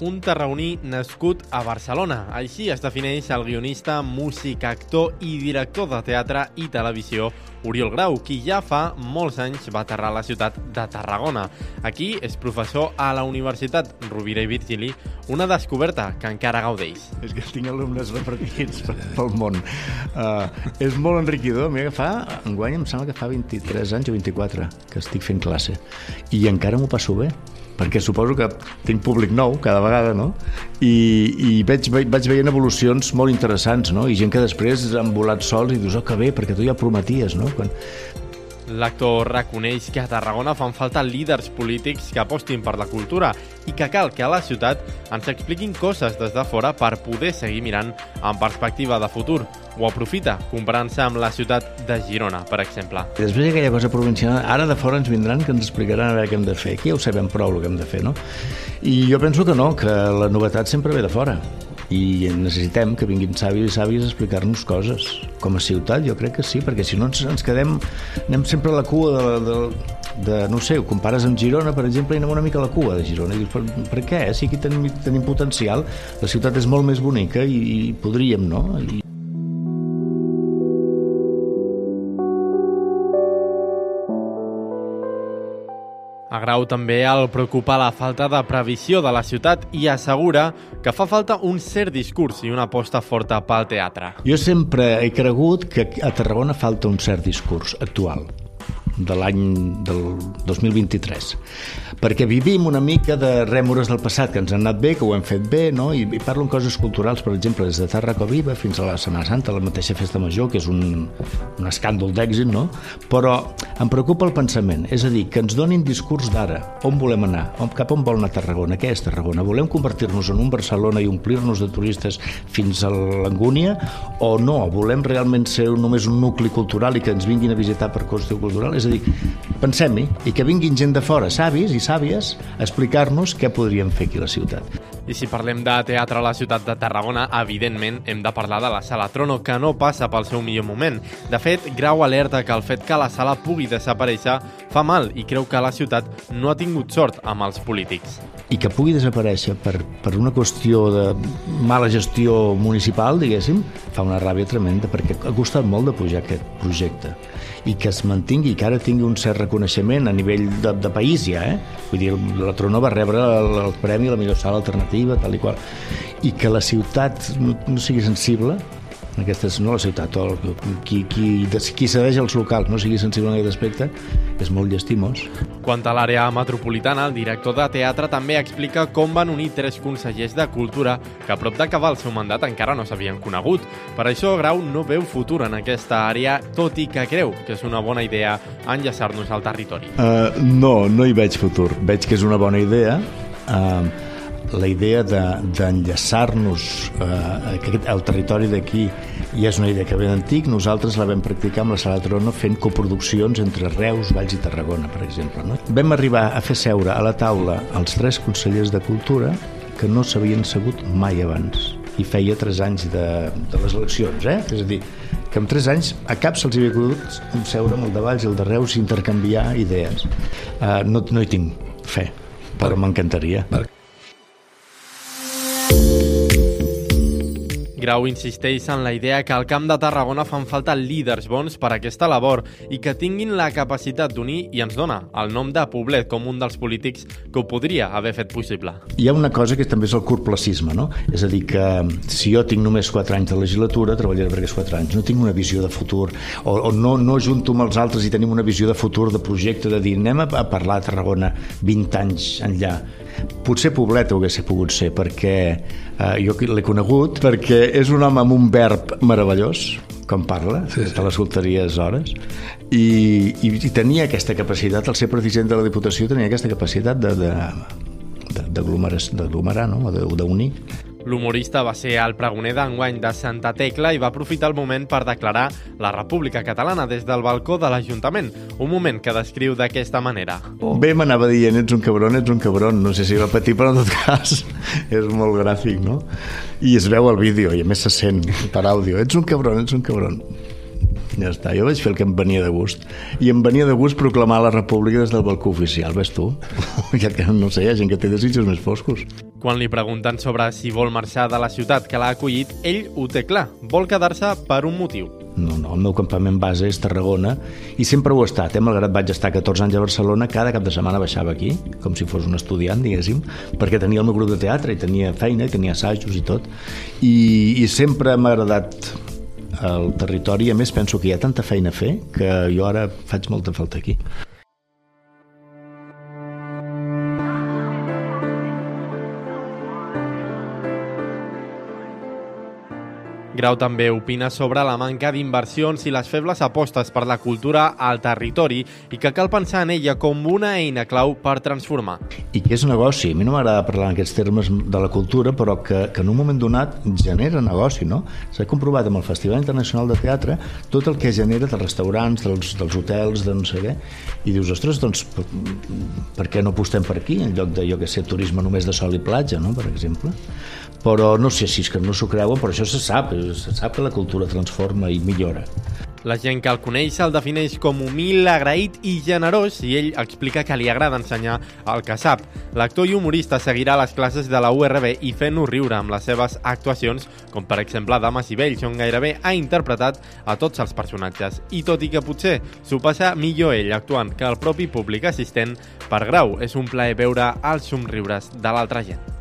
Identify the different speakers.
Speaker 1: un tarragoní nascut a Barcelona. Així es defineix el guionista, músic, actor i director de teatre i televisió Oriol Grau, qui ja fa molts anys va aterrar a la ciutat de Tarragona. Aquí és professor a la Universitat Rovira i Virgili, una descoberta que encara gaudeix.
Speaker 2: És que tinc alumnes repartits pel món. Uh, és molt enriquidor. Mira que fa, enguany em sembla que fa 23 anys o 24 que estic fent classe. I encara m'ho passo bé perquè suposo que tinc públic nou cada vegada, no? I, i veig, vaig veient evolucions molt interessants, no? I gent que després han volat sols i dius, oh, que bé, perquè tu ja prometies, no? Quan,
Speaker 1: L'actor reconeix que a Tarragona fan falta líders polítics que apostin per la cultura i que cal que a la ciutat ens expliquin coses des de fora per poder seguir mirant en perspectiva de futur. Ho aprofita comparant-se amb la ciutat de Girona, per exemple.
Speaker 2: I després hi ha aquella cosa provincial, ara de fora ens vindran que ens explicaran a veure què hem de fer. Aquí ja ho sabem prou el que hem de fer, no? I jo penso que no, que la novetat sempre ve de fora i necessitem que vinguin savis i sàvies a explicar-nos coses. Com a ciutat jo crec que sí, perquè si no ens, ens quedem, anem sempre a la cua de, de, de, no sé, ho compares amb Girona, per exemple, i anem una mica a la cua de Girona. I dius, per, per què? Si aquí tenim, tenim potencial, la ciutat és molt més bonica i, i podríem, no? I,
Speaker 1: Grau també el preocupa la falta de previsió de la ciutat i assegura que fa falta un cert discurs i una aposta forta pel teatre.
Speaker 2: Jo sempre he cregut que a Tarragona falta un cert discurs actual de l'any del 2023 perquè vivim una mica de rèmores del passat que ens han anat bé, que ho hem fet bé no? I, i parlo en coses culturals, per exemple des de Tarraco Viva fins a la Setmana Santa la mateixa festa major, que és un, un escàndol d'èxit, no? però em preocupa el pensament, és a dir, que ens donin discurs d'ara, on volem anar on, cap on vol anar Tarragona, què és Tarragona volem convertir-nos en un Barcelona i omplir-nos de turistes fins a l'Angúnia o no, volem realment ser només un nucli cultural i que ens vinguin a visitar per qüestió cultural, és a dir, pensem-hi i que vinguin gent de fora, savis i sàvies, a explicar-nos què podríem fer aquí a la ciutat.
Speaker 1: I si parlem de teatre a la ciutat de Tarragona, evidentment hem de parlar de la Sala Trono, que no passa pel seu millor moment. De fet, Grau alerta que el fet que la sala pugui desaparèixer fa mal i creu que la ciutat no ha tingut sort amb els polítics.
Speaker 2: I que pugui desaparèixer per, per una qüestió de mala gestió municipal, diguéssim, fa una ràbia tremenda, perquè ha costat molt de pujar aquest projecte i que es mantingui, que ara tingui un cert reconeixement a nivell de, de país ja, eh? Vull dir, la Trono va rebre el, el premi a la millor sala alternativa, tal i qual, i que la ciutat no, no sigui sensible aquesta és no la ciutat, o qui, qui, qui cedeix als locals no sigui sensible en aquest aspecte, és molt llestimós.
Speaker 1: Quant a l'àrea metropolitana, el director de teatre també explica com van unir tres consellers de Cultura que a prop d'acabar el seu mandat encara no s'havien conegut. Per això Grau no veu futur en aquesta àrea, tot i que creu que és una bona idea enllaçar-nos al territori.
Speaker 2: Uh, no, no hi veig futur. Veig que és una bona idea. Uh, la idea d'enllaçar-nos de, eh, al territori d'aquí ja és una idea que ve d'antic. Nosaltres la vam practicar amb la Sala Trona fent coproduccions entre Reus, Valls i Tarragona, per exemple. No? Vam arribar a fer seure a la taula els tres consellers de Cultura que no s'havien segut mai abans i feia tres anys de, de les eleccions, eh? És a dir, que en tres anys a cap se'ls havia pogut seure amb el de Valls i el de Reus i intercanviar idees. Uh, no, no hi tinc fe, però m'encantaria. Per
Speaker 1: Grau insisteix en la idea que al Camp de Tarragona fan falta líders bons per a aquesta labor i que tinguin la capacitat d'unir i ens dona el nom de Poblet com un dels polítics que ho podria haver fet possible.
Speaker 2: Hi ha una cosa que també és el curtplacisme, no? És a dir, que si jo tinc només 4 anys de legislatura, treballaré per aquests 4 anys. No tinc una visió de futur, o, o no, no junto amb els altres i tenim una visió de futur, de projecte, de dir anem a parlar a Tarragona 20 anys enllà Potser Poblet ho hagués pogut ser, perquè eh, jo l'he conegut, perquè és un home amb un verb meravellós, com parla, sí, sí. a les últeries hores, i, i, i tenia aquesta capacitat, el ser president de la Diputació tenia aquesta capacitat de, de, d'aglomerar, no? d'unir.
Speaker 1: L'humorista va ser el pregoner d'enguany de Santa Tecla i va aprofitar el moment per declarar la República Catalana des del balcó de l'Ajuntament, un moment que descriu d'aquesta manera.
Speaker 2: Bé, m'anava dient, ets un cabron, ets un cabron. No sé si va patir, però en tot cas és molt gràfic, no? I es veu el vídeo, i a més se sent per àudio. Ets un cabron, ets un cabron. Ja està, jo vaig fer el que em venia de gust. I em venia de gust proclamar la república des del balcó oficial, ves tu? ja que, no sé, hi ha gent que té desitjos més foscos.
Speaker 1: Quan li pregunten sobre si vol marxar de la ciutat que l'ha acollit, ell ho té clar, vol quedar-se per un motiu.
Speaker 2: No, no, el meu campament base és Tarragona i sempre ho he estat, eh? malgrat vaig estar 14 anys a Barcelona, cada cap de setmana baixava aquí, com si fos un estudiant, diguéssim, perquè tenia el meu grup de teatre i tenia feina, i tenia assajos i tot, i, i sempre m'ha agradat el territori, a més penso que hi ha tanta feina a fer que jo ara faig molta falta aquí.
Speaker 1: Grau també opina sobre la manca d'inversions i les febles apostes per la cultura al territori i que cal pensar en ella com una eina clau per transformar.
Speaker 2: I que és negoci. A mi no m'agrada parlar en aquests termes de la cultura, però que, que en un moment donat genera negoci, no? S'ha comprovat amb el Festival Internacional de Teatre tot el que genera dels restaurants, dels, dels hotels, de no sé què, i dius, ostres, doncs, per, per què no apostem per aquí, en lloc de, jo que sé, turisme només de sol i platja, no?, per exemple. Però no sé si és que no s'ho creuen, però això se sap, se sap que la cultura transforma i millora.
Speaker 1: La gent que el coneix el defineix com humil, agraït i generós i ell explica que li agrada ensenyar el que sap. L'actor i humorista seguirà les classes de la URB i fent-nos riure amb les seves actuacions, com per exemple Dames i Vells, on gairebé ha interpretat a tots els personatges. I tot i que potser s'ho passa millor ell actuant que el propi públic assistent, per Grau és un plaer veure els somriures de l'altra gent.